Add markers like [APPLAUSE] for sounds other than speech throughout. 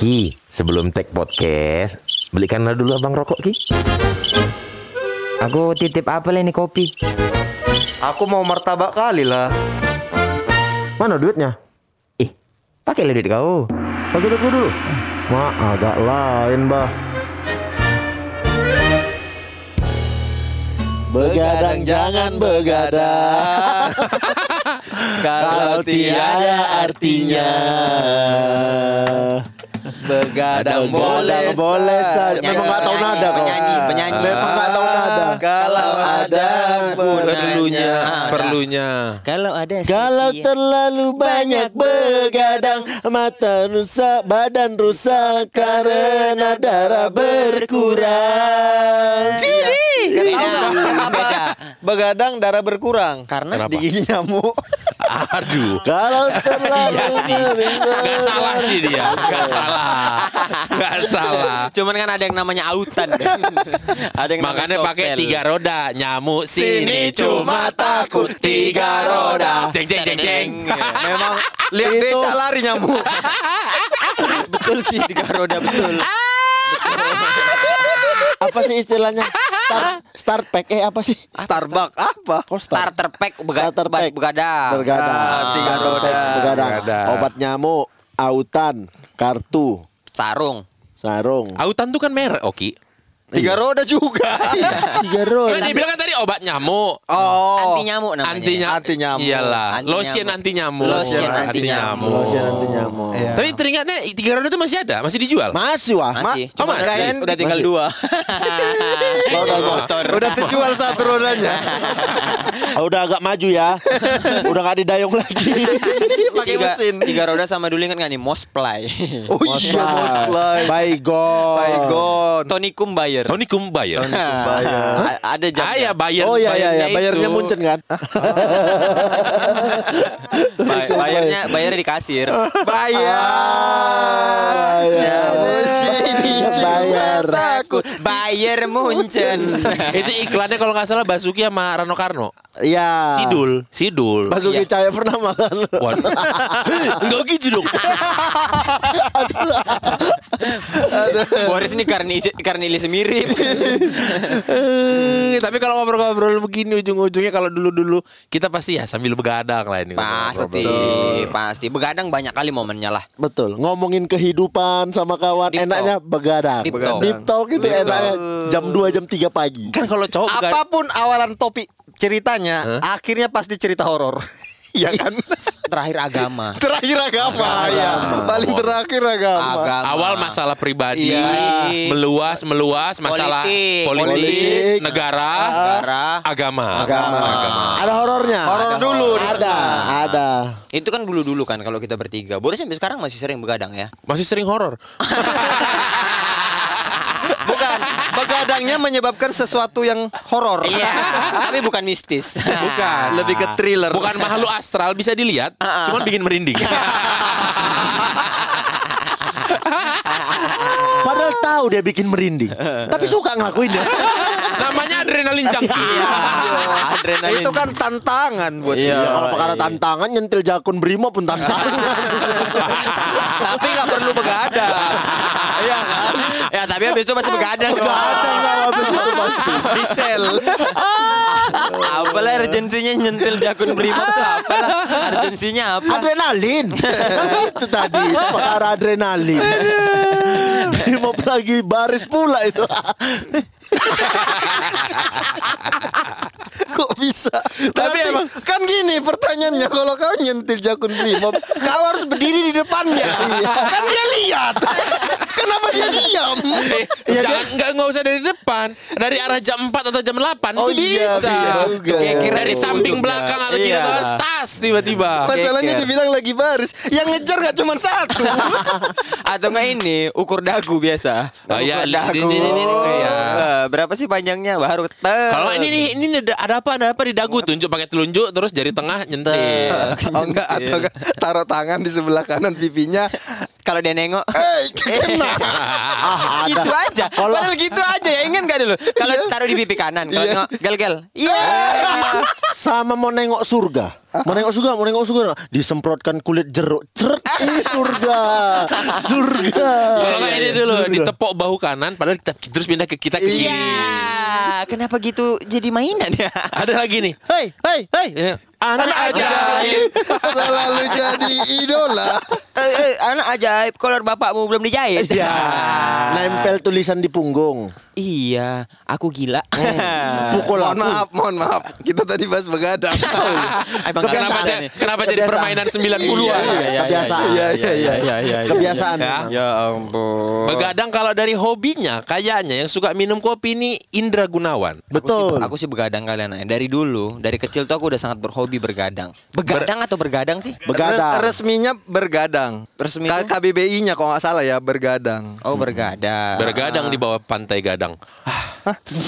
Ki, sebelum take podcast, belikanlah dulu abang rokok Ki. Aku titip apa ini kopi? Aku mau martabak kali lah. Mana duitnya? Ih, pakai duit kau. Pakai duit dulu. Ma, agak lain, bah. Begadang jangan begadang [LAUGHS] Kalau tiada artinya Begadang boleh boleh saja. Memang nggak tahu nada kau. Penyanyi, penyanyi. Memang nggak tahu nada. Kalau ada Perlunya, perlunya. Kalau ada Kalau sekian- terlalu banyak begadang Mata rusak, badan rusak Karena darah berkurang Kenapa? Kenapa? Beda. Begadang darah berkurang karena Kenapa? Digigit nyamuk Aduh. Kalau [LAUGHS] terlalu Iya sih. Gak salah sih dia. Gak salah. [LAUGHS] Gak salah. cuman kan ada yang namanya autan. [LAUGHS] ada yang Makanya namanya pakai tiga roda. Nyamuk sini Sini cuma takut tiga roda. Jeng jeng jeng jeng. [LAUGHS] Memang lihat Itu- becak lari nyamuk betul sih tiga roda betul. Apa sih istilahnya? Start, start pack eh apa sih? Starbucks apa? Kok start? Starter pack bega, Starter pack. begadang. Begadang. Ah, tiga roda. Begadang. Obat nyamuk, autan, kartu, Sarung. sarung. Autan tuh kan merek, Oki. Tiga roda juga Tiga [LAUGHS] roda. Kan dia bilang kan tadi obat nyamuk. Oh Anti nyamuk namanya. Anti nyamuk. Anti nyamuk. Iyalah. Anti Lotion nyamuk. anti nyamuk. Lotion anti nyamuk. Lotion anti nyamuk. Iya. Tapi teringatnya tiga roda itu masih ada, masih dijual. Masih wah. Masih. Ma- Cuma oh, masih? udah- udah tinggal Masih. dua. [LAUGHS] Oh, udah, motor. Udah terjual satu rodanya Ah, [LAUGHS] udah agak maju ya. udah gak didayung lagi. Pakai mesin tiga roda sama dulu ingat nggak nih Mosply. Oh iya Mosply Baygon. Baygon Tonikum Bayer. Tony Kumbayar. [LAUGHS] A- ada jam. Ah ya bayar. Oh iya iya iya, bayarnya itu. Munchen kan? [LAUGHS] Ba- bayarnya bayarnya di kasir. Bayar Bayar. Bayar. Takut bayar Munchen. [LAUGHS] itu iklannya kalau nggak salah Basuki sama Rano Karno. Iya. Sidul, Sidul. Basuki Cahaya Purnama kan. Waduh. Enggak gitu dong. Boris ini karena isi, karena ilisi mirip. Eh, tapi kalau ngobrol-ngobrol begini ujung-ujungnya kalau dulu-dulu kita pasti ya sambil begadang lah ini. pasti, pasti. Begadang banyak kali momennya lah. Betul. Ngomongin kehidupan sama kawan Deep enaknya begadang. Deep talk. Deep talk itu Deep enaknya talk. jam 2 jam 3 pagi. Kan kalau cowok begadang. Apa pun awalan topik ceritanya Akhirnya pasti cerita horor Ya kan Terakhir agama. Terakhir agama, ya Paling terakhir agama, Agama. Awal masalah pribadi, Iya. meluas meluas masalah Politik. politik, Politik. negara, Negara. agama. Agama. Ada horornya. Horor dulu Ada, ada. Itu kan dulu-dulu kan kalau kita bertiga. Boris sampai sekarang masih sering begadang ya. Masih sering horor. [LAUGHS] Begadangnya menyebabkan sesuatu yang horor Iya, tapi bukan mistis. Bukan Lebih ke thriller Bukan makhluk astral bisa dilihat, cuman bikin merinding. Padahal tahu dia bikin merinding. Tapi suka ngelakuinnya. Namanya adrenalin junkie. [LAUGHS] Iya. Adrenalin. Itu kan tantangan buat Iya. dia Kalau perkara tantangan nyentil jakun Brimo pun tantangan. [LAUGHS] Tapi gak perlu begadang [LAUGHS] Iya kan Ya, tapi habis itu masih begadang. Begadang lah habis itu pasti. Di sel Apalah urgensinya nyentil jakun brimob tuh apalah urgensinya apa? Adrenalin. itu tadi itu perkara adrenalin. Brimo lagi baris pula itu. [LAUGHS] Kok bisa Tapi Tapi emang- Kan gini pertanyaannya Kalau kau nyentil jakun brimob Kau harus berdiri di depannya Kan dia lihat [LAUGHS] Kenapa dia diam Eh, jangan nggak nggak usah dari depan, dari arah jam 4 atau jam 8 Oh itu iya, bisa. juga. Kayak kira dari samping ujung belakang ya. atau Iya. atau tas tiba-tiba. [LAUGHS] Masalahnya dibilang lagi baris Yang ngejar gak cuma satu Atau enggak ini ukur dagu biasa. Oh, iya, ini- dagu. ini- ini- ini, iya. Eh, Berapa sih panjangnya baru. Kalau ini nih, ini ada, ada apa ada apa di dagu tunjuk pakai telunjuk terus jari tengah nyentil. Oh enggak Atau enggak Taruh tangan di sebelah kanan pipinya kalau dia nengok. Eh, kena. [LAUGHS] Ah, ada. gitu aja. Kalau- Padahal gitu aja ya. Ingat gak dulu? Kalau taruh di pipi kanan, kalau Iya. nengok gel-gel. Iya. [LAUGHS] Sama mau nengok surga. Mau nengok surga, mau nengok surga. Disemprotkan kulit jeruk. Ceret, ih surga. Surga. Kalau nggak ini dulu Surga. ditepok bahu kanan, padahal kita terus pindah ke kita ke kiri. Iya. Kenapa gitu jadi mainan ya? Ada lagi nih. Hei, hei, hei. Anak ajaib. Selalu jadi idola. Eh, eh, anak ajaib, kolor bapakmu belum dijahit. Ya, nempel tulisan di punggung. Iya, aku gila. Pukul Mohon aku. maaf, mohon maaf. Kita tadi bahas begadang. [LAUGHS] Emang Kenapa, nih. kenapa jadi Kebiasaan. permainan 90-an? Iya, kebiasaan. Iya, iya, iya. iya, iya. Kebiasaan. Ya. Ya ampun. Begadang kalau dari hobinya, kayaknya yang suka minum kopi ini Indra Gunawan. Betul. Aku sih, aku sih begadang kalian ya. Dari dulu, dari kecil tuh aku udah sangat berhobi bergadang. Begadang atau bergadang sih? Begadang. Res- resminya bergadang. Resmi? KBBI-nya kalau nggak salah ya bergadang. Oh bergadang. Bergadang di bawah pantai Gadang.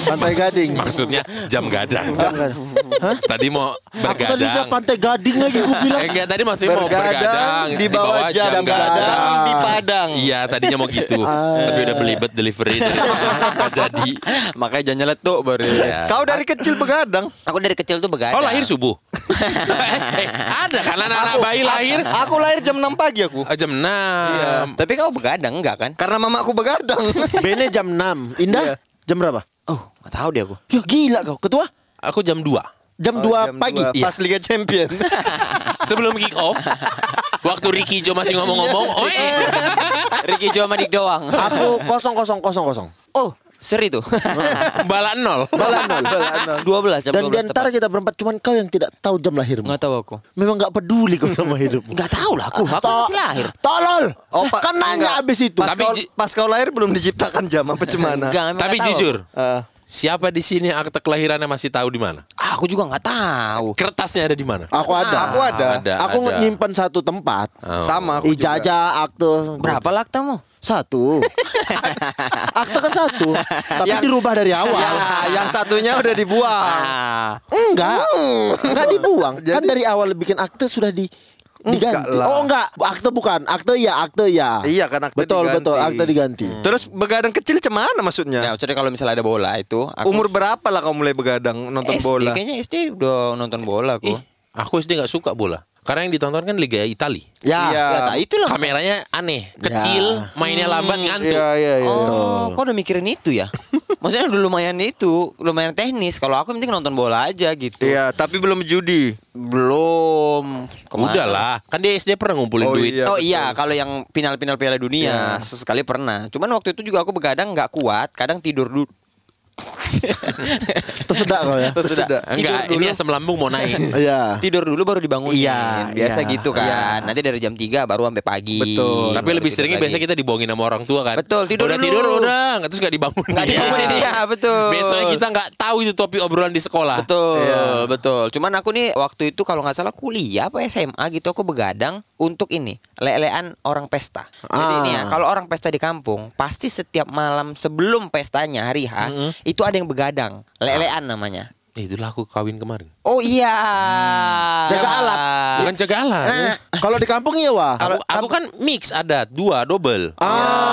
Pantai Gading. Maksudnya jam gadang. Hah? Tadi mau Aku tadi udah bergadang. Pantai Gading lagi gue bilang. Eh, enggak tadi maksudnya mau bergadang di bawah jam gadang di Padang. Iya tadinya mau gitu Tapi udah belibet delivery [LAUGHS] jadi Makanya jangan nyeletuk baru. Iya. Kau dari kecil begadang. Aku dari kecil tuh begadang. Oh lahir subuh Eh, [LAUGHS] Ada kan anak-anak bayi lahir Aku lahir jam 6 pagi aku. Ah, Jam 6 Tapi kau begadang enggak kan? Karena mamaku begadang. [LAUGHS] Bene jam 6. Indah Iya. Jam berapa? Oh, nggak tahu deh aku. Ya gila kau. Ketua Aku jam 2 jam Oh, 2 jam pagi. dua, Pas Liga Champion. [LAUGHS] Sebelum kick off Waktu Ricky Jo masih ngomong-ngomong [LAUGHS] Oh. Ricky Jo sama Dik doang. Aku kosong kosong kosong kosong. Oh, seri tuh. [LAUGHS] Balak nol [LAUGHS] 12 jam Dan 12 di antara tepat. kita berempat cuman kau yang tidak tahu jam lahirmu. Nggak tahu aku. Memang nggak peduli kau sama hidupmu. Nggak tahu lah aku. Aku masih lahir. Tolol. Oh, pa- kan nanya enggak. abis itu. Pas, Tapi kau, pas kau lahir belum diciptakan jam apa cemana? Enggak, Tapi tahu. jujur Eh, Siapa di sini akte kelahirannya masih tahu di mana? Aku juga nggak tahu. Kertasnya ada di mana? Aku ada. Aku ada. Ada, Aku ada. nyimpan satu tempat. Oh. Sama aku juga. Ijazah, akte. Berapa laktamu? Satu. [LAUGHS] akte kan satu. Tapi Yang- dirubah dari awal. Ya, yang satunya [LAUGHS] udah dibuang. Ah. Enggak. Enggak dibuang. kan dari awal bikin akte sudah di diganti. Enggak lah. Oh enggak, akte bukan. Akte ya, akte ya. Iya kan akte Betul, diganti. betul, akte diganti. Terus begadang kecil cemana maksudnya? Ya, maksudnya kalau misalnya ada bola itu, aku Umur berapa lah kau mulai begadang nonton SD, bola? Kayaknya SD udah nonton bola aku. Ih, aku SD nggak suka bola. Karena yang ditonton kan Liga Itali. Ya. Iya. Ya, tak itulah. Kameranya aneh, kecil, mainnya lambat, ngantuk. Iya iya iya. Oh, kau udah mikirin itu ya? [LAUGHS] Maksudnya udah lumayan itu, lumayan teknis. Kalau aku penting nonton bola aja gitu. Iya, tapi belum judi. Belum. Ke mana? Udah lah, kan dia SD pernah ngumpulin Oh, duit. iya. oh iya, kalau yang final-final Piala Dunia sesekali pernah. Cuman waktu itu juga aku begadang nggak kuat, kadang tidur dulu. [LAUGHS] Tersedak kau ya. Tersedak. Enggak, Tidur ini dulu. asam lambung mau naik. [LAUGHS] Iya. Tidur dulu baru dibangunin. Iya, Biasa iya, gitu kan. Nanti dari jam 3 baru sampai pagi. Betul. Tapi Baru lebih seringnya biasa kita dibohongin sama orang tua kan. Betul, tidur udah dulu. tidur udah, terus nggak dibangun. Nggak dibangunin dia, [LAUGHS] betul. Besoknya kita nggak tahu itu topik obrolan di sekolah. Betul, Iya. betul. Cuman aku nih waktu itu kalau nggak salah kuliah apa SMA gitu aku begadang untuk ini lelean orang pesta. Jadi Ah. ini ya, kalau orang pesta di kampung pasti setiap malam sebelum pestanya hari H itu ada yang begadang, lelean namanya. Eh, itulah aku kawin kemarin. Oh iya. Jaga alat. Bukan jaga alat. Nah, Kalau di kampung iya wah. Aku, aku kan mix adat dua double. Ah. Terus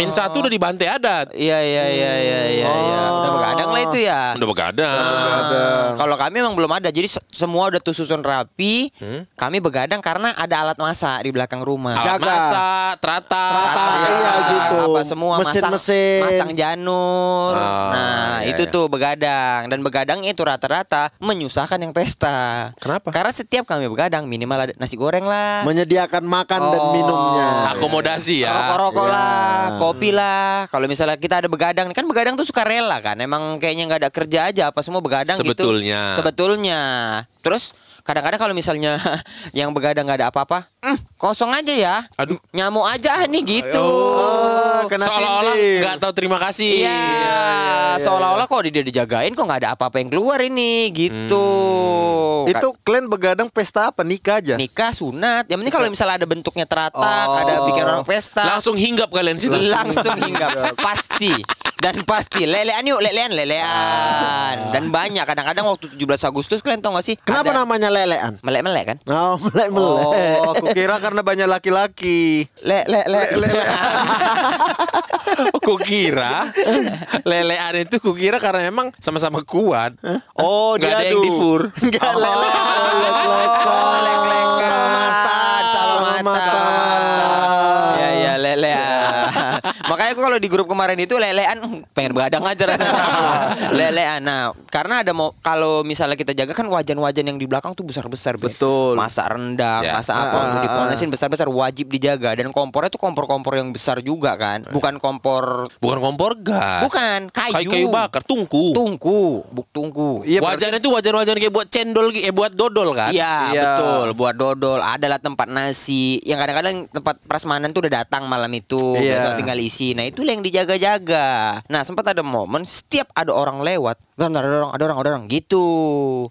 Hamin satu udah dibantai adat. Iya iya iya iya iya iya. Udah begadang lah itu ya. Udah begadang. Kalau kami emang belum ada, jadi se- semua udah tuh susun rapi. Kami begadang karena ada alat masak di belakang rumah. Alat Jaga. masak, terata. Terata, iya, gitu. Apa semua Mesin-mesin. masang, masang janur. Ah, nah, iya, itu iya. tuh begadang dan begadang itu rata-rata menyusahkan yang pesta. Kenapa? Karena setiap kami begadang minimal ada nasi goreng lah. Menyediakan makan dan Oh. minumnya. Akomodasi ya. Rokok-rokok Ya. lah, kopi lah. Kalau misalnya kita ada begadang, kan begadang tuh suka rela kan. Emang kayaknya nggak ada kerja aja, apa semua begadang Sebetulnya. gitu. Sebetulnya. Terus kadang-kadang kalau misalnya [LAUGHS] yang begadang nggak ada apa-apa, "Hmm, kosong aja ya. Aduh. nyamuk aja nih gitu. Oh, kena Seolah-olah nggak tahu terima kasih. Iya, seolah-olah kok dia dijagain kok nggak ada apa-apa yang keluar ini gitu. Itu kalian begadang pesta apa? Nikah aja? nikah sunat. Yang penting kalau misalnya ada bentuknya teratak, Oh. ada bikin orang pesta, Langsung hinggap kalian situ. langsung hinggap pasti Dan pasti lelean yuk, lelean, lelean. Dan banyak kadang-kadang waktu 17 Agustus kalian tau gak sih? Kenapa ada namanya lelean? melek-melek kan? Oh, melek-melek. Oh, aku kira karena banyak laki-laki. Le le le le. [LAUGHS] Ku kira lelean itu ku kira karena memang sama-sama kuat. Oh, Nggak ada yang diadu. difur. Enggak Oh, lele. lek-lekan. Sama matan, sama sama matan. Makanya aku kalau di grup kemarin itu lelean "Hmm, pengen begadang aja rasanya. [LAUGHS] lelean. Nah, karena ada mau kalau misalnya kita jaga kan wajan-wajan yang di belakang tuh besar-besar. Be. Betul. Masak rendang, Ya. masak apa Ah, untuk ah, dipanasin besar-besar wajib dijaga dan kompornya tuh kompor-kompor yang besar juga kan. Bukan kompor Bukan kompor gas. Bukan, kayu. Kayu-kayu bakar, tungku. tungku, buk tungku. Iya, berarti- Wajan itu wajan-wajan kayak buat cendol, eh buat dodol kan? Iya Iya. betul buat dodol adalah tempat nasi yang kadang-kadang tempat prasmanan tuh udah datang malam itu Iya. besok tinggal isi nah itu yang dijaga-jaga. Nah sempat ada momen setiap ada orang lewat bentar, ada orang ada orang ada orang gitu.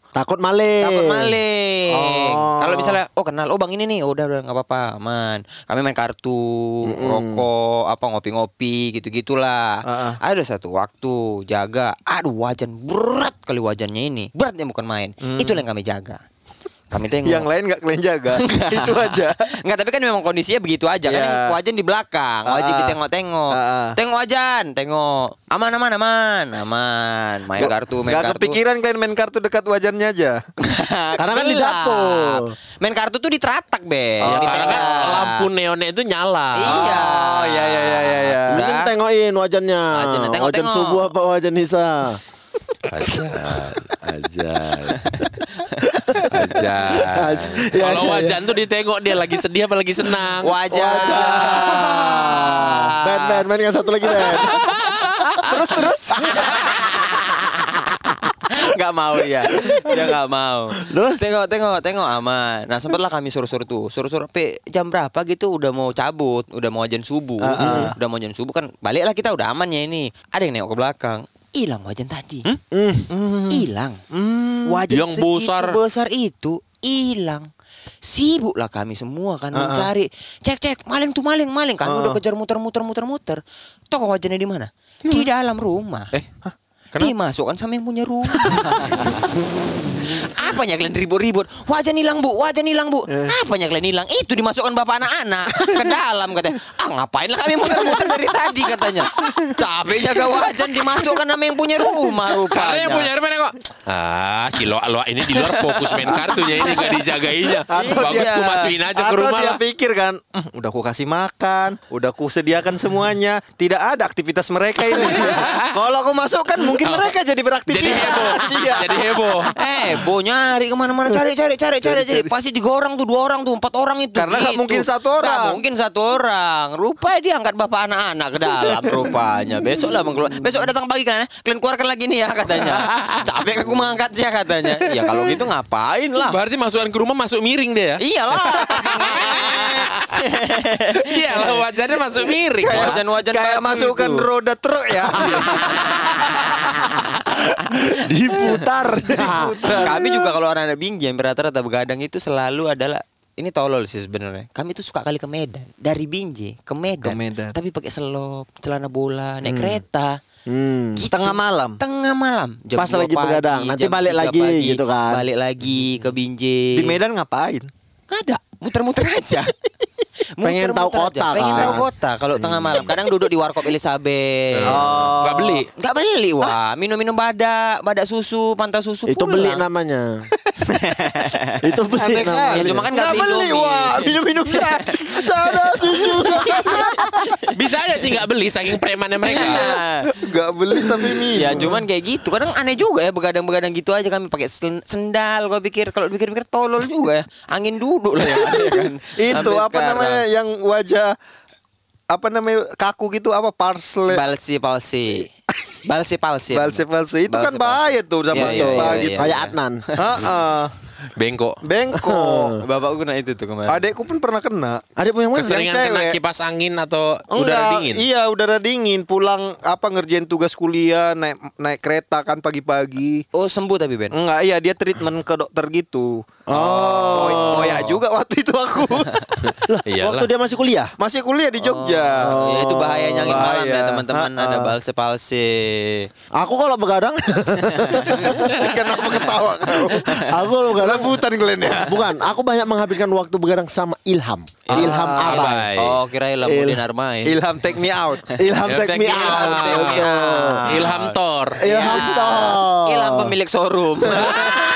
Takut maling. takut maling. Oh. kalau misalnya oh kenal oh bang ini nih. Udah udah nggak apa-apa aman. Kami main kartu rokok apa ngopi-ngopi gitu gitulah Ah, ada satu waktu jaga aduh wajan berat kali wajannya ini. Beratnya bukan main. Itu yang kami jaga kami tengok Yang lain nggak kalian jaga. [LAUGHS] Itu aja. Enggak, tapi kan memang kondisinya begitu aja kan Iya. yang wajan di belakang, wajib Ah. ditengok-tengok. Ah. Tengok wajan, tengok. Aman aman aman, aman. Main kartu, main Gak kartu. kepikiran kalian main kartu dekat wajannya aja. Karena kan di dapur. Main kartu tuh diteratak, Be. Ya, Di karena kan tengah. lampu neonnya itu nyala. Iya. Oh, iya iya iya iya. iya. Udah. Mending tengokin wajannya. Wajannya, tengok, wajan tengok. subuh apa wajan Nisa? [LAUGHS] Ajan, ajan, [LAUGHS] ajan. [LAUGHS] Ya, Kalau ya, ya. wajan tuh ditengok dia lagi sedih apa lagi senang. Wajan. Ben, Ben, Ben yang satu lagi Ben. terus terus. Gak mau dia Dia gak mau Terus? Tengok tengok tengok aman Nah sempatlah kami suruh-suruh tuh Suruh-suruh Pe, Jam berapa gitu Udah mau cabut Udah mau ajan subuh Udah mau ajan subuh kan Baliklah kita udah aman ya ini Ada yang nengok ke belakang Hilang wajan tadi. Hilang. Wajan Yang besar. besar itu Hilang. Sibuklah kami semua kan mencari. Cek cek maling tuh maling maling Kami udah kejar muter-muter muter-muter Toko wajannya di mana? Di dalam rumah. Eh, kenapa? Dimasukkan sama yang punya rumah. [LAUGHS] Apanya kalian ribut-ribut? Wajan hilang bu, wajan hilang bu. Apanya kalian hilang? Itu dimasukkan bapak anak-anak ke dalam katanya. Ah ngapain lah kami muter-muter dari tadi katanya. Capek jaga wajan dimasukkan sama yang punya rumah rupanya. Karena yang punya rumah kok. Ah, si loa loa ini di luar fokus main kartunya ini gak dijagainya. Atau Bagus dia- ku masukin aja ke Atau rumah dia lah. pikir kan, "Hmm, udah ku kasih makan, udah ku sediakan semuanya, tidak ada aktivitas mereka ini. [LAUGHS] Kalau aku masukkan mungkin mereka jadi beraktivitas. Jadi heboh. Iya. Jadi heboh. [LAUGHS] Eh, bo nyari ke mana-mana cari cari cari cari cari pasti tiga orang tuh dua orang tuh empat orang itu. Karena nggak Gitu. mungkin satu orang. Nggak mungkin satu orang. Rupanya dia angkat bapak anak-anak ke dalam [LAUGHS] rupanya. Besok lah bang keluar. Besok datang pagi kan? Kalian keluarkan lagi nih ya katanya. Capek aku mengangkatnya katanya. Ya kalau gitu ngapain lah? Berarti masukan ke rumah masuk miring dia ya? Iyalah. [LAUGHS] Iya lah wajannya masuk miring. Kayak, Wajan-wajan kayak masukkan itu. roda truk ya. [LAUGHS] [LAUGHS] [LAUGHS] Diputar. Kami juga kalau orang ada yang rata-rata begadang itu selalu adalah ini tolol sih sebenarnya. Kami tuh suka kali ke Medan dari Binjai ke Medan. Ke Medan. Tapi pakai selop, celana bola, naik kereta. Hmm. Gitu. Tengah malam. Tengah malam. Jam Pas 2 lagi begadang. Nanti balik 3 lagi pagi. gitu kan. Balik lagi ke Binjai. Di Medan ngapain? Nggak ada, muter-muter aja. [LAUGHS] Pengen tahu aja. kota Pengen kan. tahu kota kalau tengah malam. Kadang duduk di warkop Elizabeth. Oh. Gak beli. Nggak beli wah, minum-minum badak, badak susu, pantas susu Itu beli pulang. namanya. [LAUGHS] Itu beli Aneh namanya. Ya, cuma kan nggak beli wah, minum-minum dah. Ada susu. Bisa aja sih nggak beli saking premannya mereka. Gak beli tapi minum. Ya cuman kayak gitu Kadang aneh juga ya Begadang-begadang gitu aja kami pakai sendal Gue pikir Kalau pikir-pikir tolol juga ya Angin duduk lah ya, [LAUGHS] ya kan Itu Sampai apa sekarang. namanya yang wajah apa namanya kaku gitu apa parsley Balsi palsi Balsi palsi balse balse itu kan palsi. bahaya tuh iya, gitu. iya. Kayak Adnan. Heeh. Bengkok. Bengkok. [LAUGHS] Bapakku kena itu tuh kemarin. Adekku pun pernah kena. Ada yang mana? Keseringan Yang kena cewek. kipas angin atau Enggak, udara dingin. Iya, udara dingin. Pulang apa ngerjain tugas kuliah, naik naik kereta kan pagi-pagi. Oh sembuh tapi Ben. Enggak, iya dia treatment ke dokter gitu. Oh. Koyak juga waktu itu aku. [LAUGHS] Lah, waktu dia masih kuliah. Masih kuliah di Jogja. Ya, itu bahayanya angin malam ya Bahaya. teman-teman ada balse-balse. Aku kalau begadang, [LAUGHS] Kenapa ketawa kau? aku kalau begadang Rebutan Glenn ya. Bukan, aku banyak menghabiskan waktu begadang sama Ilham. Ilham Abai. Oh kira Ilham Il- Udin Armain. Ilham take me out. Ilham [LAUGHS] Ilham take me take me out. Ilham Thor. Ilham Thor. Ilham pemilik showroom. [LAUGHS]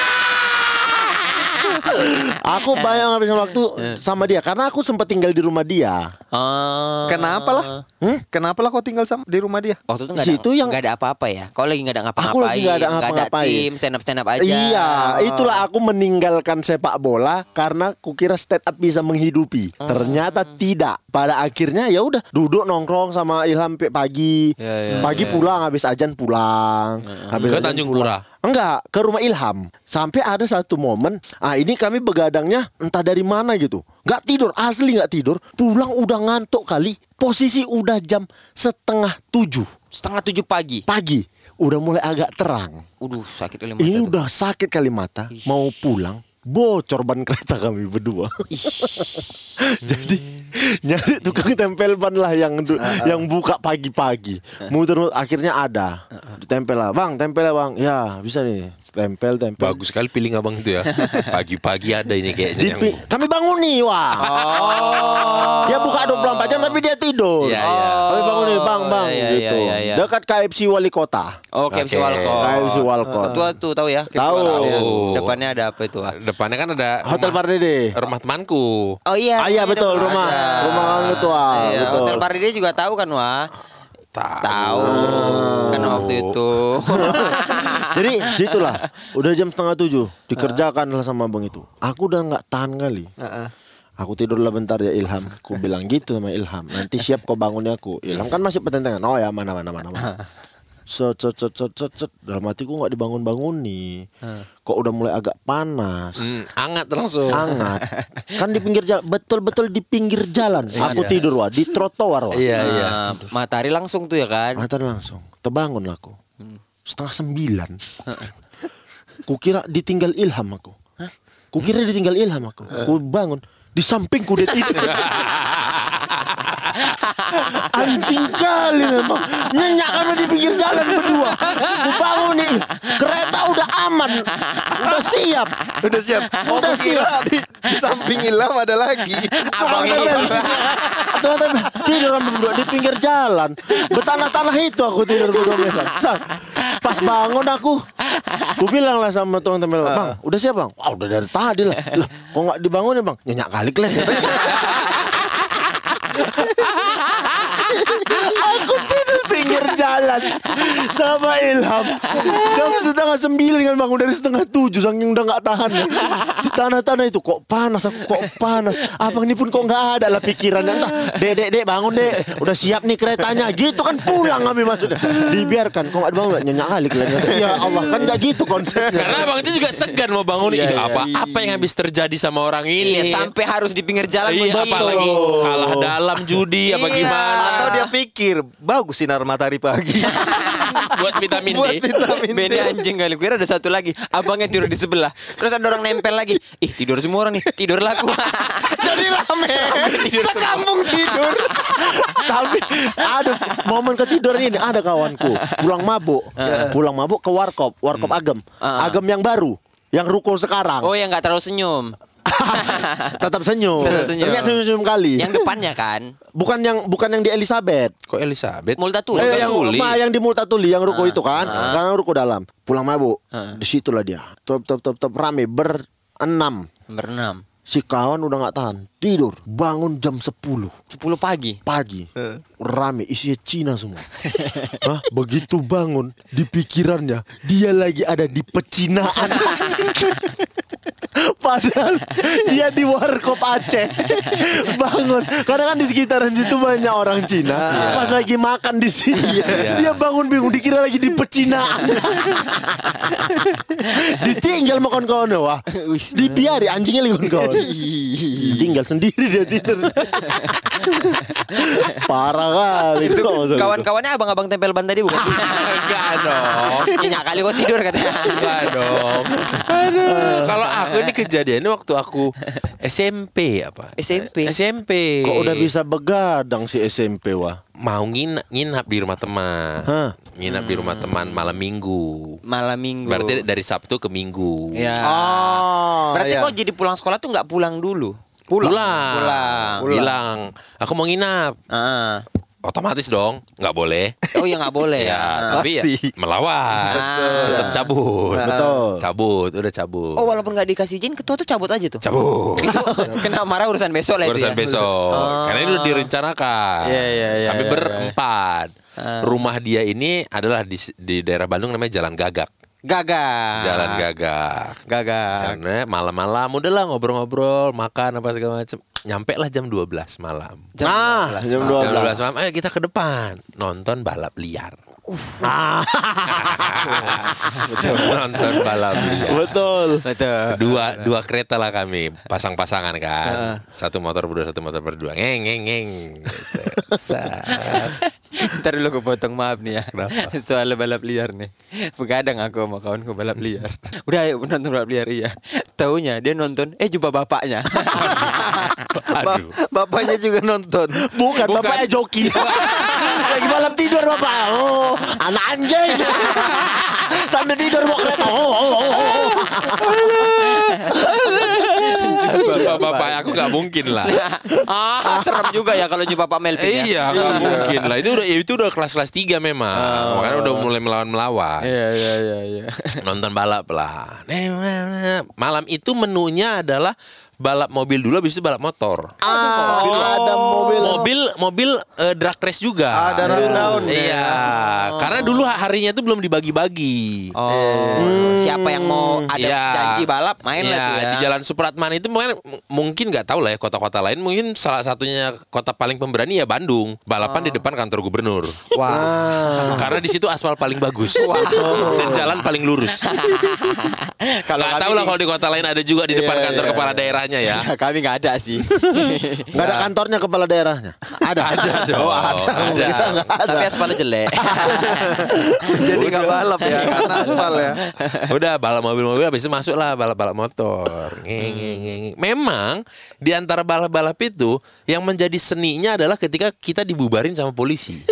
Aku banyak menghabiskan waktu sama dia karena aku sempat tinggal di rumah dia. Ah. Kenapa lah? Hmm? Kenapa lah kau tinggal sama di rumah dia? Waktu itu nggak Situ ada, yang- nggak ada apa-apa ya. Kau lagi nggak ada ngapa-ngapain. Aku lagi nggak ada ngapa-ngapain. tim stand up stand up aja. Iya, itulah aku meninggalkan sepak bola karena kukira stand up bisa menghidupi. Ternyata tidak. Pada akhirnya ya udah duduk nongkrong sama Ilham pagi. Ya, ya, pagi pulang habis ajan pulang. Habis Ke ajan Tanjung pulang. Pura? Enggak, ke rumah Ilham. Sampai ada satu momen, ah ini kami begadangnya entah dari mana gitu. Nggak tidur, asli nggak tidur. Pulang udah ngantuk kali. Posisi udah jam setengah tujuh Setengah tujuh pagi. pagi. Udah mulai agak terang. Udah sakit kali mata Ini tuh. udah sakit kali mata, mau pulang, bocor ban kereta kami berdua. [LAUGHS] Jadi [LAUGHS] nyari tukang tempel ban lah yang du- yang buka pagi-pagi. Muter akhirnya ada. Ditempel lah, Bang, tempel lah, Bang. Ya, bisa nih. Tempel, tempel. Bagus sekali pilih abang itu ya. [LAUGHS] Pagi-pagi ada ini kayaknya yang Dipi- kami bangun nih, wah. Dia buka 24 jam tapi dia tidur. Iya, iya. Kami bangun nih, Bang, Bang Iya, iya, gitu. iya, iya. Dekat KFC Wali Kota. Oh, KFC Oke. Walcott. KFC Walcott. Tua tuh tahu ya? KFC Tahu. Ya. Depannya ada apa itu? ah? depannya kan ada Hotel rumah, Pardede. rumah temanku. Oh iya. Ah, iya, betul, rumah- ada. Rumah orang tua, Iya, betul. Hotel Pardede juga tahu kan, Wah? Tahu. Kan waktu itu. [LAUGHS] Jadi situlah udah jam setengah tujuh dikerjakan lah sama abang itu. Aku udah nggak tahan kali. Aku tidur lah bentar ya Ilham. Ku bilang gitu sama Ilham. Nanti siap kau bangunnya aku. Ilham kan masih pertentangan. Oh ya mana mana mana mana. [LAUGHS] Set. Dalam hatiku nggak dibangun-bangun nih. Kok udah mulai agak panas. Hmm, hangat langsung. Hangat. [LAUGHS] Kan di pinggir jalan Betul-betul di pinggir jalan. Aku tidur wah Di trotoar wah Iya, iya. Nah, matahari langsung tuh ya kan. Mata langsung. Terbangun lah aku. Setengah sembilan. [LAUGHS] Kukira ditinggal ilham aku. Kukira ditinggal ilham aku. Ku bangun. Di sampingku dia itu [LAUGHS] [LAUGHS] Anjing kali memang Nyenyak kami di pinggir jalan berdua bangun nih Kereta udah aman Udah siap Udah siap. Oh, Udah siap. di, di samping Ilham ada lagi. Abang Teman-teman tidur berdua di pinggir jalan. Bertanah-tanah itu aku tidur berdua. Pas bangun aku, aku bilang lah sama tukang tempel, bang, udah siap bang? Wah udah dari tadi lah. Lah, kok nggak dibangunin bang? Nyenyak kali kalian. aku pinggir jalan sama Ilham. Jam setengah sembilan kan bangun dari setengah tujuh saking udah nggak tahan. Di tanah-tanah itu kok panas aku kok panas. Abang ini pun kok nggak ada lah pikirannya entah dek dek dek bangun dek. Udah siap nih keretanya. Gitu kan pulang kami maksudnya. Dibiarkan kok nggak dibangun? Nyenyak kali ya Allah kan nggak gitu konsepnya. Karena abang itu juga segan mau bangun. Iya, iya. apa apa yang habis terjadi sama orang ini? Iya, sampai harus di pinggir jalan Iya, apalagi kalah dalam judi apa Iya. gimana? Atau dia pikir bagus sinar matahari pagi. [LAUGHS] buat vitamin Buat D. vitamin D. Beda anjing kali. Kira ada satu lagi. Abangnya tidur di sebelah. Terus ada orang nempel lagi. Ih tidur semua orang nih. Tidur lah aku [LAUGHS] Jadi rame. tidur Sekampung tidur. [LAUGHS] Tapi ada momen ketiduran ini. Ada kawanku. Pulang mabuk, pulang mabuk ke warkop, warkop Agem, Agem yang baru, yang ruko sekarang. Oh yang gak terlalu senyum [LAUGHS] Tetap senyum. Tetap senyum. Ternyata senyum-senyum kali. Yang depannya kan bukan yang bukan yang di Elizabeth. Kok Elizabeth? Multatuli Eh, yang, Tuli. ma, yang di Multatuli yang ruko itu kan. Sekarang ruko dalam. Pulang mabuk. Di situlah dia. Top top top top rame berenam. Berenam Si kawan udah nggak tahan, tidur, bangun jam 10 10 pagi pagi rame isinya Cina semua [LAUGHS] Hah, begitu bangun di pikirannya dia lagi ada di pecinaan [LAUGHS] Padahal dia di warkop Aceh bangun karena kan di sekitaran situ banyak orang Cina. Pas lagi makan di sini, dia bangun bingung dikira lagi di pecinaan. Ditinggal makan kawan wah. Dibiari anjingnya lagi kawan. Tinggal sendiri dia tidur. Parah kali itu Kawan-kawannya abang-abang tempel ban tadi bukan? [LAUGHS] Enggak dong. Nyenyak kali kok tidur katanya. Enggak dong. Aduh. Kalau aku ini kejadiannya waktu aku [LAUGHS] SMP apa? SMP. SMP. Kok udah bisa begadang si SMP wah? mau nginap, nginap di rumah teman. Hah? Nginap di rumah teman malam minggu. Malam minggu. Berarti dari Sabtu ke Minggu. Ya. Oh, Berarti iya. kok jadi pulang sekolah tuh nggak pulang dulu? Pulang. Pulang. Bilang, aku mau nginap. Ah. Otomatis dong, nggak boleh. Oh ya nggak boleh [LAUGHS] Ya, ya. tapi ya pasti. melawan. Ah. Tetap cabut. Betul. Cabut, udah cabut. Oh walaupun nggak dikasih izin, ketua tuh cabut aja tuh. Cabut. Kena marah urusan besok lah itu Urusan ya. besok. Karena itu udah direncanakan. Iya, iya, iya, Kami iya, berempat. Rumah dia ini adalah di, di daerah Bandung namanya Jalan Gagak. Gagak. Jalan Gagak. Gagak. Karena malam-malam udahlah ngobrol-ngobrol, makan apa segala macam. Nyampe lah jam 12 malam. Jam Nah, 12. jam Jam 12. 12 malam, ayo kita ke depan nonton balap liar. [LAUGHS] nonton balap liar. Betul. Betul. Dua dua kereta lah kami pasang-pasangan kan. Satu motor berdua, satu motor berdua. Ngeng ngeng ngeng. [LAUGHS] Ntar dulu gue potong maaf nih ya Kenapa? Soal balap liar nih Begadang aku sama kawanku balap liar Udah ayo nonton balap liar iya Taunya dia nonton Eh jumpa bapaknya [LAUGHS] Ba- Aduh. bapaknya juga nonton. Bukan, bapaknya joki. [LAUGHS] Lagi malam tidur bapak. Oh, anak anjing. [LAUGHS] Sambil tidur mau kereta. Oh, oh, oh, oh. Bapak-bapak aku nggak mungkin lah. [LAUGHS] Ah serem juga ya kalau jumpa Pak Melvin ya Iya, nggak mungkin lah. Itu udah itu udah kelas-kelas 3 memang. Makanya udah mulai melawan-melawan. Iya iya iya iya Nonton balap lah. Nah, nah, nah. Malam itu menunya adalah balap mobil dulu habis itu balap motor. Ah, ada mobil. Mobil mobil eh, drag race juga. Ada rundown ya. Iya, karena dulu harinya itu belum dibagi-bagi. Oh Siapa yang mau ada Iya. janji balap Main lah Iya, tuh ya di Jalan Supratman itu mungkin mungkin nggak tahu lah ya kota-kota lain mungkin salah satunya kota paling pemberani ya Bandung. Balapan di depan kantor gubernur. Wah [LAUGHS] Karena di situ aspal paling bagus dan jalan paling lurus. [LAUGHS] Kalau Nggak tahu lah kalau di kota lain ada juga di depan Iya, kantor iya, kepala iya. Daerahnya ya. Kami nggak ada sih [LAUGHS] Nggak ada kantornya kepala daerahnya. Ada. [LAUGHS] Ada dong. Oh, ada. Ada. Kita nggak ada. Tapi aspalnya jelek [LAUGHS] Jadi nggak balap ya karena aspal ya. Udah balap mobil-mobil habis itu masuk lah balap-balap motor. Ngeng. Memang di antara balap-balap itu yang menjadi seninya adalah ketika kita dibubarin sama polisi.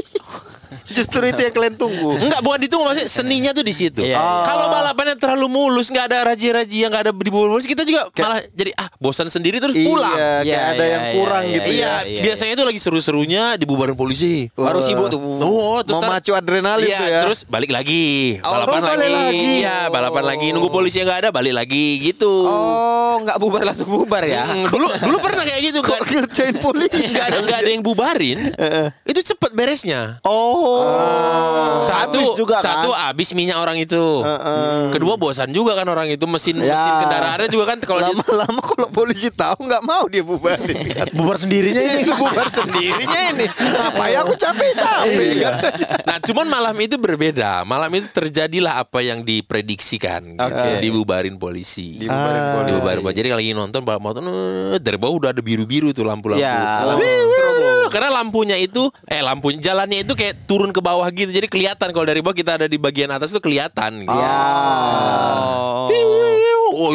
Justru itu yang kalian tunggu. Enggak bukan ditunggu maksudnya seninya tuh di situ. Iya, iya. Kalau balapannya terlalu mulus, nggak ada raji-raji yang nggak ada polisi, kita juga malah jadi ah bosan sendiri terus pulang. Iya, kayak Iya, ada iya, yang iya, kurang iya, gitu Iya, ya. iya, biasanya itu lagi seru-serunya dibubarin polisi. Baru sibuk tuh Oh, terus macu adrenalin iya, tuh ya. terus balik lagi, Oh, balapan balik lagi. lagi. Iya, balapan lagi. Nunggu polisi yang nggak ada, balik lagi gitu. Oh nggak bubar langsung bubar ya Hmm, dulu dulu pernah kayak gitu kan. ngerjain polisi. Nggak ada ada yang bubarin. itu cepet beresnya. Oh. Satu Habis juga kan? satu habis minyak orang itu. Kedua bosan juga kan orang itu mesin Ya. mesin kendaraannya juga kan kalau Lama-lama kalau polisi tahu nggak mau dia bubarin. [LAUGHS] Bubar sendirinya ini. bubar sendirinya ini. Apa ya aku capek-capek Iya. kan. Nah, cuman malam itu berbeda. Malam itu terjadilah apa yang diprediksikan. Oke. Dibubarin polisi. Dibubarin polisi. Dibubarin polisi. Jadi kalau lagi nonton balap motor, eh, dari bawah udah ada biru-biru tuh lampu-lampu. Iya, Oh. lampu. Karena lampunya itu, eh lampunya jalannya itu kayak turun ke bawah gitu. Jadi kelihatan kalau dari bawah kita ada di bagian atas tuh kelihatan. Gitu. Oh. Oh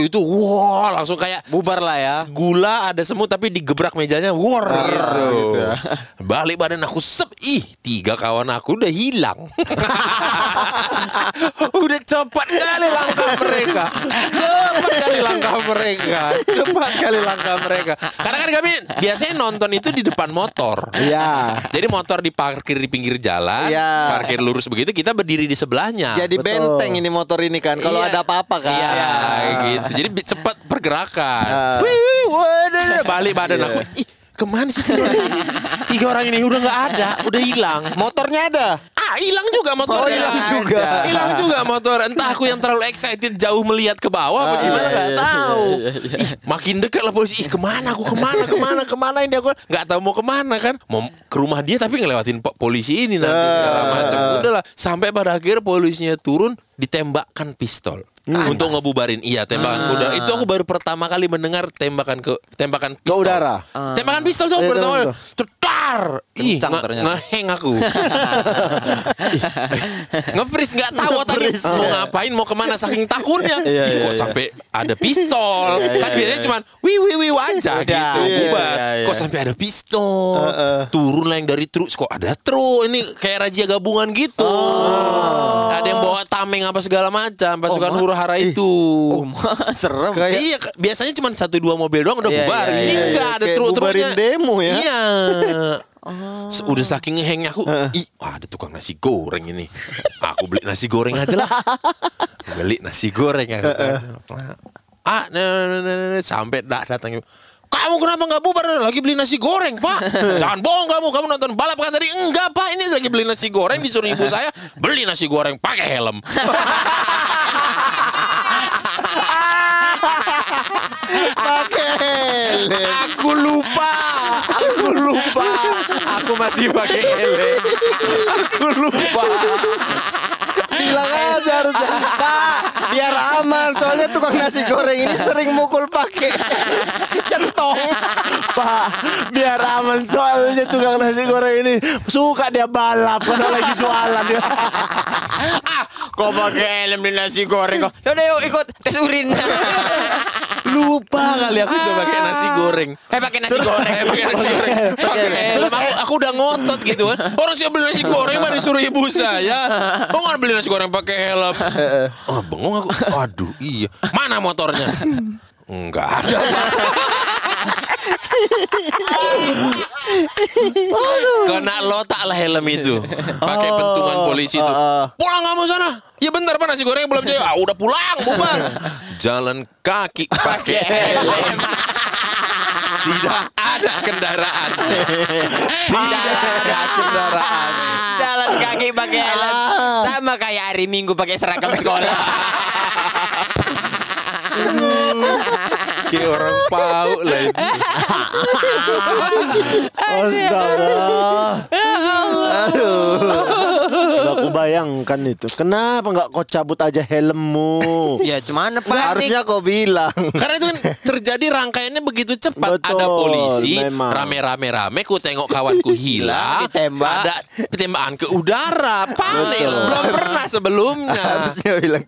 itu wah langsung kayak Bubar lah ya. Gula ada semut tapi digebrak mejanya war gitu. gitu ya. Balik badan aku sep ih tiga kawan aku udah hilang. [LAUGHS] udah cepat kali langkah mereka. Cepat kali langkah mereka. Cepat kali langkah mereka. Karena kan kami biasanya nonton itu di depan motor. Iya. Jadi motor diparkir di pinggir jalan, Iya. parkir lurus begitu, kita berdiri di sebelahnya. Jadi Betul. benteng ini motor ini kan. Kalau Iya. ada apa-apa kan. Iya, gitu. Jadi bi- cepat pergerakan. Ah. Wih, wih, balik badan aku. Ih, ke mana sih tiga orang? Tiga orang ini udah nggak ada, udah hilang. Motornya ada. hilang juga motornya. Oh, hilang juga. Hilang juga motor. Entah aku yang terlalu excited jauh melihat ke bawah apa gimana nggak tahu. Ih, makin dekat lah polisi. Ih, ke mana aku ke mana ke mana ke mana ini aku nggak tahu mau ke mana kan. Mau ke rumah dia tapi ngelewatin po- polisi ini nanti segala macam. Udahlah sampai pada akhir polisinya turun ditembakkan pistol. Untuk ngebubarin iya tembakan kuda. Itu aku baru pertama kali mendengar tembakan ke tembakan pistol. udara? tembakan pistol tuh Eh, pertama Cetar! Kencang ternyata. ngeheng aku [LAUGHS] Nge-freeze nggak tahu otaknya. Mau ngapain Mau ke mana Saking takutnya? [LAUGHS] Ih, Kok sampai ada pistol? Kan biasanya cuma Wih wih wih aja gitu Iya, bubar. iya, iya. Kok sampai ada pistol? Turun lah yang dari truk Kok ada truk? Ini kayak razia gabungan gitu. Ada yang bawa tameng apa segala macam Pasukan huru hara itu. Oh, [LAUGHS] serem. Kayak- Iya, biasanya cuma satu dua mobil doang udah Iya, bubar. iya, Ini iya, enggak ada truk-truknya. demo ya. Iya. [LAUGHS] Se- Udah saking ngehengnya aku, ih, wah ada tukang nasi goreng ini. Aku beli nasi goreng aja lah. [LAUGHS] beli nasi goreng ya. ah, nah, nah, nah, nah, nah, sampai dah datang. Kamu kenapa nggak bubar? Lagi beli nasi goreng, Pak. [LAUGHS] Jangan bohong kamu. Kamu nonton balap kan tadi? Enggak, Pak. Ini lagi beli nasi goreng disuruh ibu saya beli nasi goreng pakai helm. [LAUGHS] Pakai helm. Aku lupa. Aku lupa. Masih pakai helm. Aku lupa. Bilang aja harusnya Pak biar aman Soalnya tukang nasi goreng ini sering mukul pakai Centong Pak, biar aman soalnya tukang nasi goreng ini suka dia balap karena lagi jualan dia. ah, kok pakai helm di nasi goreng kok. Yaudah yuk ikut tes urin. Lupa kali aku tuh pakai nasi goreng. eh pakai nasi goreng. Eh, pakai nasi goreng. Pakai helm. Aku, aku udah ngotot gitu kan. Orang siapa beli nasi goreng mah disuruh ibu saya. Oh nggak beli nasi goreng pakai helm. Oh bengong aku. Aduh iya. Mana motornya? Enggak ada. Kena lotak lah helm itu. Pakai pentungan polisi itu. Pulang kamu sana. Ya bentar pak nasi goreng belum jadi? Ah, Udah pulang bubar Jalan kaki pakai helm. Tidak ada kendaraan. Tidak ada kendaraan. Jalan kaki pakai helm. Sama kayak hari Minggu pakai seragam sekolah. [LAUGHS] Kayak orang pau lah itu Astaga. Aduh. Aku bayangkan itu. Kenapa nggak kau cabut aja helmmu? [LAUGHS] ya cuman Pak. Harusnya kau bilang [LAUGHS] Karena itu kan terjadi rangkaiannya begitu cepat Betul, Ada polisi memang. Rame-rame-rame Ku tengok kawanku hilang Ditembak. Ada tembakan ke udara Panik. Belum pernah sebelumnya Harusnya bilang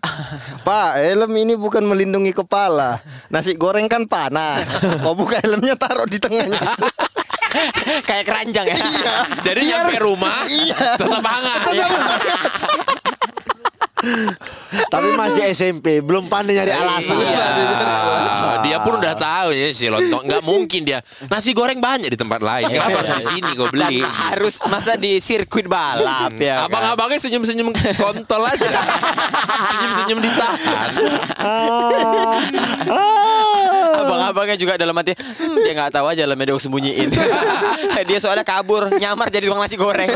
Pak helm ini bukan melindungi kepala Nasi goreng kan panas [LAUGHS] Kau buka helmnya taruh di tengahnya itu kayak keranjang ya. Jadi nyampe rumah Tetap hangat Tapi masih SMP, belum pandai nyari alasan. Iya. Dia pun udah tahu ya si lontong nggak mungkin dia nasi goreng banyak di tempat lain. Kenapa harus di sini Dan beli? harus masa di sirkuit balap ya. kan? Abang-abangnya senyum-senyum kontol aja. Senyum-senyum ditahan. Abang-abangnya juga dalam hati hmm, Dia gak tahu aja lah dia sembunyiin [LAUGHS] Dia soalnya kabur Nyamar jadi tukang nasi goreng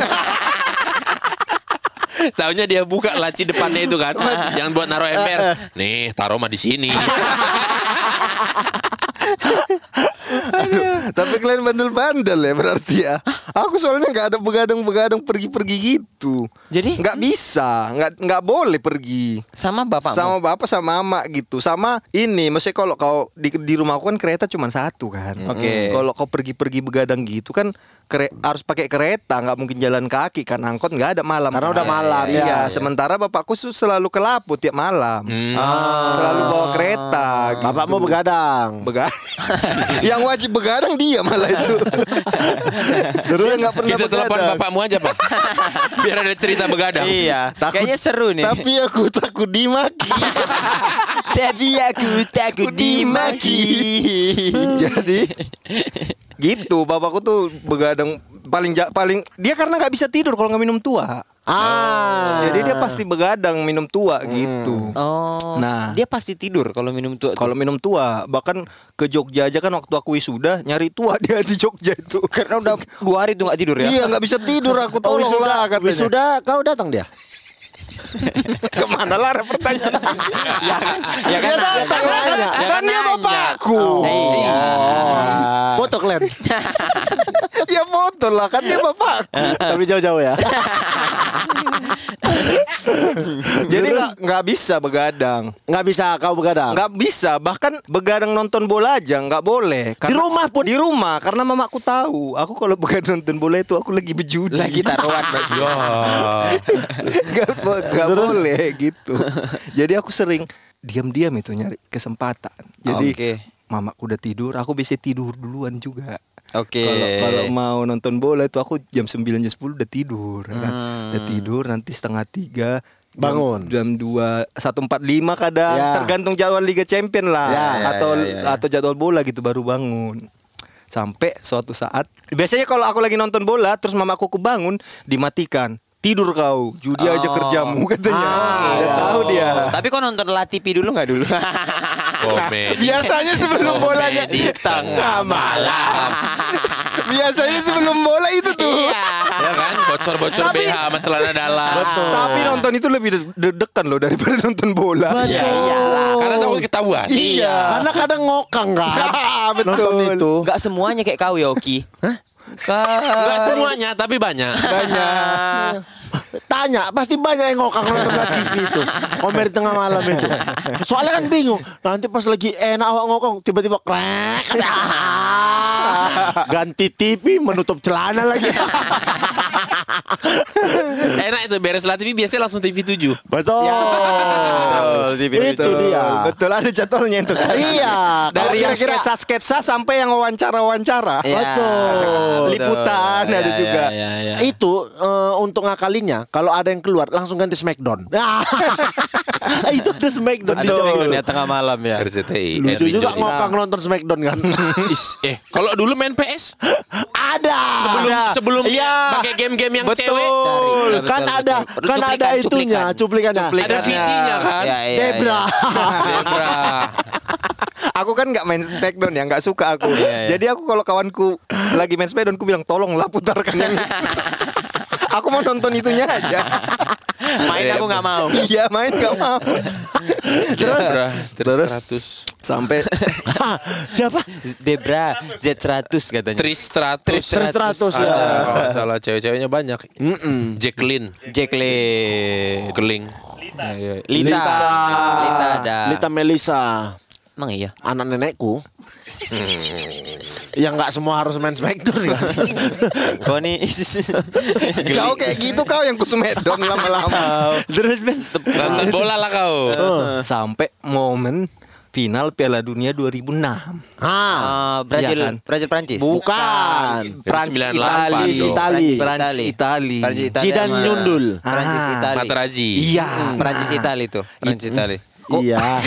Taunya dia buka laci depannya itu kan, yang buat naruh ember. Nih, taruh mah di sini. [LAUGHS] Tapi kalian bandel-bandel ya berarti ya. Aku soalnya nggak ada begadang-begadang pergi-pergi gitu. Jadi? nggak bisa. Nggak nggak boleh pergi. Sama bapak sama bapak sama mama gitu. Sama ini maksudnya kalau kau di, di rumahku kan kereta cuma satu kan. Oke. kalau kau pergi-pergi begadang gitu kan kere- harus pakai kereta. Nggak mungkin jalan kaki kan. Angkot nggak ada malam. Karena kan. udah malam, iya ya. sementara bapakku tuh selalu ke Lapu tiap malam. Hmm. selalu bawa kereta gitu. Bapak mau begadang. begadang [LAUGHS] yang wajib begadang dia malah itu. [LAUGHS] Terus nggak pernah Kita telepon bapakmu aja, Pak. [LAUGHS] Biar ada cerita begadang. Iya Kayaknya seru nih. Tapi aku takut dimaki. [LAUGHS] Tapi aku takut dimaki. Jadi gitu. Bapakku tuh begadang paling paling dia karena nggak bisa tidur kalau nggak minum tua. Ah. Jadi dia pasti begadang minum tua gitu. Oh, Nah. dia pasti tidur kalau minum tuh. Kalau minum tua, bahkan ke Jogja aja kan waktu aku wisuda nyari tua [LAUGHS] dia di Jogja itu. karena udah dua hari tuh nggak tidur ya. Iya nggak bisa tidur aku [LAUGHS] Oh, tolong wisuda, lah katanya. wisuda kau datang dia? Ke mana lah pertanyaan? [LAUGHS] ya kan, ya kan. Dia datang lah kan, Ya kan kan dia bapakku. Iya. Foto kalian. [LAUGHS] Ya foto lah kan dia bapakku. Tapi jauh-jauh ya. [LAUGHS] Jadi nggak nggak bisa begadang. Nggak bisa kau begadang. Nggak bisa, bahkan begadang nonton bola aja nggak boleh. Di rumah pun. Di rumah, karena mamaku tahu. Aku kalau begadang nonton bola itu aku lagi berjudi. Lagi taruhan berarti. Gak, gak boleh gitu. Jadi aku sering diam-diam itu nyari kesempatan. Jadi Oke. mamaku udah tidur, aku bisa tidur duluan juga. Oke. Kalau kalau mau nonton bola itu aku jam 9 jam 10 udah tidur kan. Hmm. Udah tidur nanti setengah tiga jam- Bangun. jam 2 1.45 kadang Ya. tergantung jadwal Liga Champion lah Ya, ya, atau ya, ya, ya. atau jadwal bola gitu baru bangun. Sampai suatu saat biasanya kalau aku lagi nonton bola terus mamaku kebangun dimatikan. Tidur kau, judi aja Oh. kerjamu [LAUGHS] katanya. Ah, Udah ya. tahu dia. Tapi kok nonton La TV dulu nggak dulu? [LAUGHS] Komedi. Biasanya sebelum bolanya Komedi tengah malam. [LAUGHS] Biasanya sebelum bola itu tuh. Iya. Ya kan, bocor-bocor Tapi- BH sama celana dalam. Tapi nonton itu lebih de- deg-degan loh daripada nonton bola. Ya iyalah. Karena takut ketahuan. Iya. Karena kadang ngokang kan. Betul. Nonton itu. Enggak semuanya kayak kau ya Oki. Hah? Enggak semuanya, tapi banyak. Banyak. Tanya, pasti banyak yang ngokang nonton di TV itu. Komedi tengah malam itu. Soalnya kan bingung. Nanti pas lagi enak awak ngokong, tiba-tiba krek. Ganti TV, menutup celana lagi. [LAUGHS] Enak itu beres lah TV biasanya langsung TV 7. Betul. itu dia. Betul ada jadwalnya itu kan. Iya. Dari yang kira-kira- sketsa-sketsa sampai yang wawancara-wawancara. Iya. Betul. Liputan ada Iya, juga. iya, iya, iya. Itu eh, untuk ngakalinya kalau ada yang keluar langsung ganti Smackdown. [LAUGHS] [LAUGHS] itu ada Smackdown di Betul. Smackdown. ya tengah malam ya. RCTI. Lucu juga ngokang nonton Smackdown kan. [LAUGHS] Is, eh, kalau dulu main PS ada. sebelum Ada. sebelum Iya. pakai game-game yang Betul. cewek kan Betul, ada betul. kan ada Cuplikan, itunya cuplikannya. Cuplikan. ada VT-nya kan. Iya, iya, Debra. [LAUGHS] Debra. Aku kan nggak main Smackdown ya, nggak suka aku. Iya, iya. Jadi aku kalau kawanku lagi main Smackdown, aku bilang tolonglah putarkan yang. Aku mau nonton itunya aja. [LAUGHS] Main aku nggak mau. Iya main nggak mau. Terus Terus? terus Sampai [LAUGHS] Siapa? Debra Z100 katanya. Tristratus. Tristratus, ya. Kalau nggak salah cewek-ceweknya banyak. Jacqueline, Jacqueline. Keling. Lita. Lita. Lita ada. Lita Melisa. Emang iya. Anak nenekku. [LAUGHS] yang nggak semua harus main Smackdown kan. [LAUGHS] Kau nih [LAUGHS] kau kayak gitu kau yang ku Smackdown lama-lama. Terus Ben. Nonton bola lah kau. Sampai momen final Piala Dunia 2006. Ah, Ah, Brazil, Iya kan? Brazil Prancis. bukan. Prancis 98 Itali. Itali. Prancis Itali. Prancis Itali. Sama- nyundul. Prancis Ah, Itali. Materazzi. Iya. Prancis Itali itu. Prancis Itali. Iya.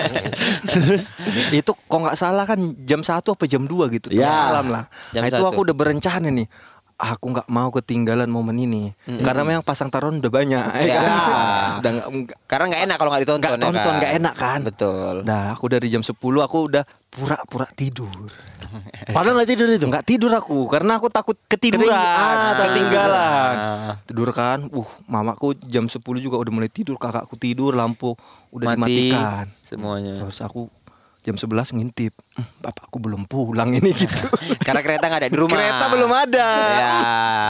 [LAUGHS] Terus itu kok nggak salah kan jam 1 apa jam 2 gitu Ya. tengah malam lah. Jam nah itu satu. aku udah berencana nih. Aku nggak mau ketinggalan momen ini karena memang pasang taruhan udah banyak. Ya. ya kan? [LAUGHS] udah nggak Karena nggak enak kalau nggak ditonton. nggak ya tonton kan? nggak enak kan. Betul. Nah aku dari jam 10 aku udah pura-pura tidur. [LAUGHS] Padahal nggak tidur itu. Nggak tidur aku karena aku takut ketiduran, Keting- ah, ketinggalan. Ah. Tidur kan, uh mamaku jam 10 juga udah mulai tidur, kakakku tidur, lampu udah Mati dimatikan. semuanya. Terus aku jam 11 ngintip, "Hmm, bapakku belum pulang ini [LAUGHS] gitu. [LAUGHS] Karena kereta nggak ada di rumah. Kereta belum ada. Ya.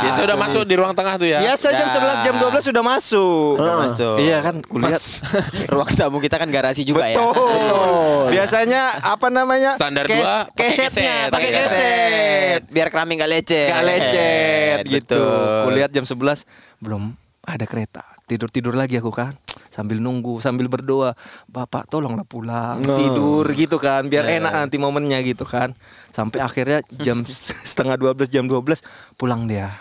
Biasa udah masuk di ruang tengah tuh ya. Biasa jam Ya. 11 jam 12 sudah masuk. Udah masuk. Iya kan, kulihat. [LAUGHS] Ruang tamu kita kan garasi juga ya. Betul. Biasanya apa namanya? Standar Kes- dua, kesetnya, keset, pakai pakai keset. Biar keramik nggak lecet. Gak lecet gitu. Betul. Kulihat jam 11 belum ada kereta. Tidur-tidur lagi aku kan. Sambil nunggu, sambil berdoa, "Bapak tolonglah pulang, tidur gitu kan, biar enak nanti momennya gitu kan." Sampai akhirnya jam [LAUGHS] setengah 12 jam 12 pulang dia.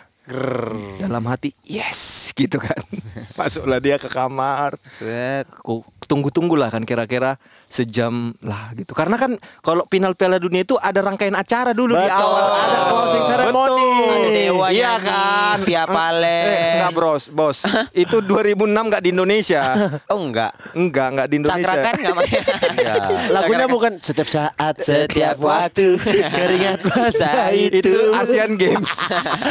Dalam hati, yes gitu kan. [LAUGHS] Masuklah dia ke kamar. Set. Aku tertunggu-tunggu lah kan kira-kira sejam lah gitu. Karena kan kalau final Piala Dunia itu ada rangkaian acara dulu di Betul. awal. Ada closing ceremony. Betul. Ada dewa Iya kan. Via Palen. Eh, enggak bros, bos. [LAUGHS] itu 2006 enggak di Indonesia. [LAUGHS] Oh enggak. Enggak, enggak di Indonesia. Cakrakan enggak main. Iya. Lagunya bukan setiap saat, Setiap waktu keringat basah itu. itu Asian Games.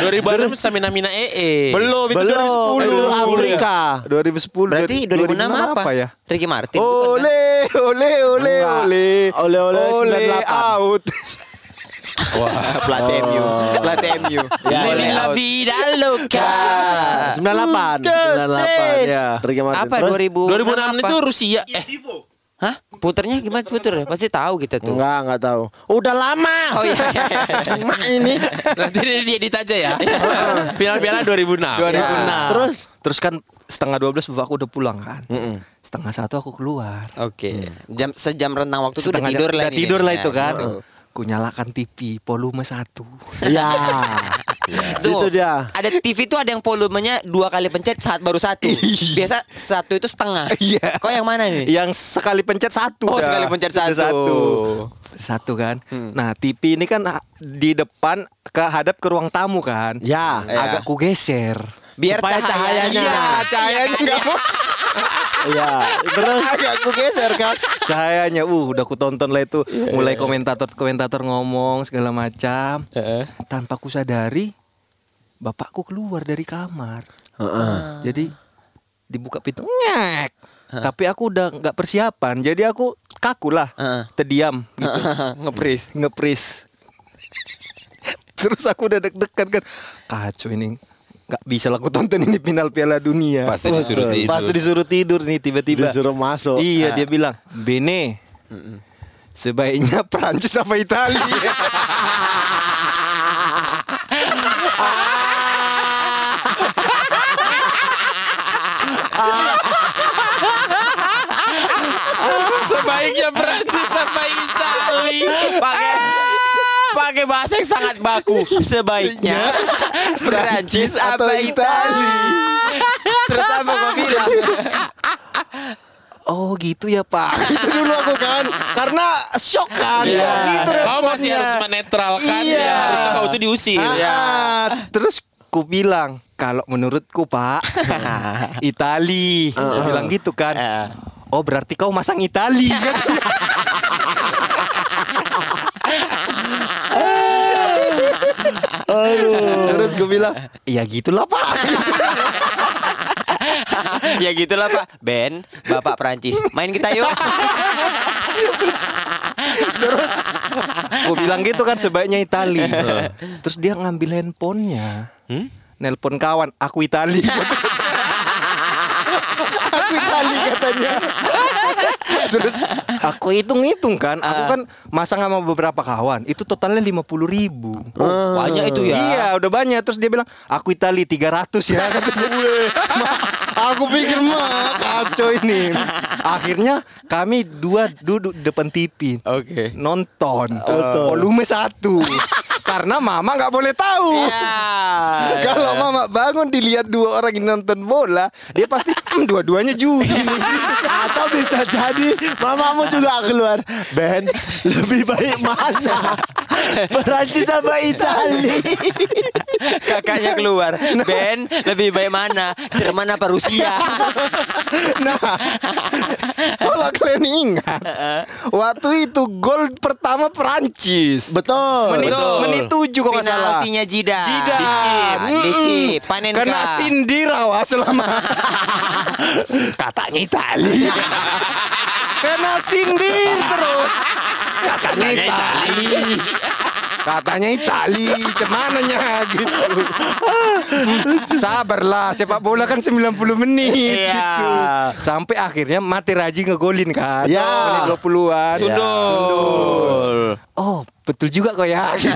2006 Samina Mina EE. Belum, itu Belum, 2010. itu Afrika. 2010. Berarti 2006 apa? ya? Ricky Martin. bukan kan? Ole, ole, ole, ole. Ole, ole, ole 98. out. Wah, pelatih MU. Pelatih MU. Living la vida loca. 98. 98 ya. Ricky Martin. Apa Terus? 2006 2006 itu Rusia. Eh, Hah? Puternya gimana puter? Pasti tahu kita tuh. Enggak, enggak tahu. Udah lama. Oh iya. iya, iya. Mak ini. nanti dia diedit aja ya. [LAUGHS] Piala-piala 2006. 2006. Terus? Terus kan setengah 12 bapakku udah pulang kan. Setengah satu aku keluar. Oke. Jam sejam rentang waktu itu udah tidur jam- lah udah tidur lah Ya, itu kan. gitu. Ku nyalakan TV volume satu. Ya. Tuh, Itu dia. Ada TV tuh ada yang volumenya dua kali pencet saat baru satu. Biasa satu itu setengah. Iya. Kok yang mana nih? Yang sekali pencet satu. Oh, dah. sekali pencet Udah satu. Satu kan. Nah, TV ini kan di depan ke hadap ke ruang tamu kan. Ya. Ya. Agak ku geser. Biar Supaya cahayanya. cahayanya. Iya, cahayanya enggak mau. Iya. Terus Agak ku geser kan. Cahayanya uh udah ku tonton lah itu. Mulai komentator-komentator ngomong segala macam. Tanpa ku sadari bapakku keluar dari kamar. Jadi dibuka pintu ngek. Tapi aku udah nggak persiapan. Jadi aku kaku lah. Heeh. Terdiam gitu. [LAUGHS] Ngepris. Ngepris. Terus aku udah deg-degan kan. Kacau ini. Gak bisa lah aku tonton ini final Piala Dunia. Pasti disuruh tidur. Pasti disuruh tidur nih tiba-tiba. disuruh masuk. Iya dia bilang Bene Sebaiknya [LAUGHS] Prancis apa Italia [LAUGHS] Sebaiknya Prancis sama Itali. Pakai pakai bahasa yang sangat baku. Sebaiknya [LAUGHS] Prancis apa Itali? Terus apa kau bilang? Oh gitu ya pak [LAUGHS] Itu dulu aku kan Karena shock kan Iya. Oh, gitu Kau masih harus menetralkan Iya. ya. Harusnya kau itu diusir. Ah, Terus ku bilang Kalau menurutku pak [LAUGHS] Itali Aku bilang gitu kan Oh berarti kau masang Itali kan Terus gue bilang Ya gitulah pak [LAUGHS] ya gitulah Pak. Ben, Bapak Prancis. Main kita yuk. Terus Gue bilang gitu kan sebaiknya Itali Terus dia ngambil handphonenya Nelpon kawan Aku Itali [LAUGHS] Aku Itali katanya. [LAUGHS] Terus aku hitung-hitung kan Aku kan masang sama beberapa kawan Itu totalnya 50 ribu. Oh, banyak itu ya. Iya udah banyak. Terus dia bilang Aku Itali 300 ya Katanya. "Weh, [LAUGHS] Ma, Aku pikir mah kacau ini Akhirnya kami dua duduk depan TV Oke. Nonton Volume satu Karena mama nggak boleh tahu Ya. [LAUGHS] Kalau mama bangun dilihat dua orang ini nonton bola Dia pasti "Hmm, dua-duanya judi [LAUGHS] Atau bisa jadi mamamu juga keluar. Ben, lebih baik mana? Perancis apa Itali? Kakaknya keluar. Ben, lebih baik mana? Jerman apa Rusia? Nah Kalau kalian ingat Waktu itu gol pertama Perancis Betul. Menit, Betul. menit tujuh kok nggak salah Penaltinya Jida. Zidane. Dicip. Dicip. Panenka. Kena sindir awas selama Katanya Itali Kena sindir terus Katanya Itali Katanya Itali Cemananya gitu Sabarlah Sepak bola kan 90 menit Iya. gitu Sampai akhirnya Mati Raji ngegolin kan Ya. Menit 20-an Sundul. Oh betul juga kok ya gitu.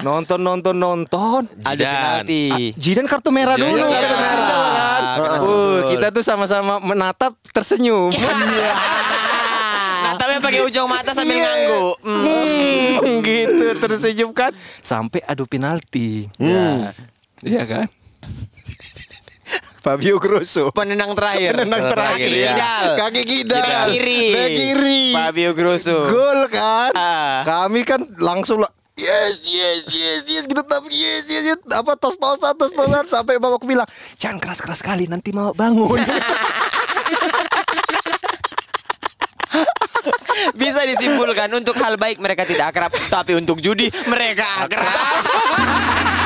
Nonton nonton nonton Ada penalti. Jidan kartu merah Zidane dulu kartu kartu merah. kan. Uh, kita tuh sama-sama menatap tersenyum. Pakai ujung mata sambil Iya. ngangguk. Hmm. Hmm, gitu tersenyum kan sampai adu penalti. Ya. Iya kan? Fabio Grosso. Penendang terakhir. Penendang terakhir, Kaki ya. Kaki kidal. Kaki kiri. Back kiri. Fabio Grosso. Gol kan. Ah. Kami kan langsung lah Yes, yes, yes, yes, gitu tapi yes, yes, yes, apa tos tosan, tos tosan sampai bapakku bilang jangan keras keras kali nanti mau bangun. [LAUGHS] Bisa disimpulkan untuk hal baik mereka tidak akrab, tapi untuk judi mereka akrab. [LAUGHS]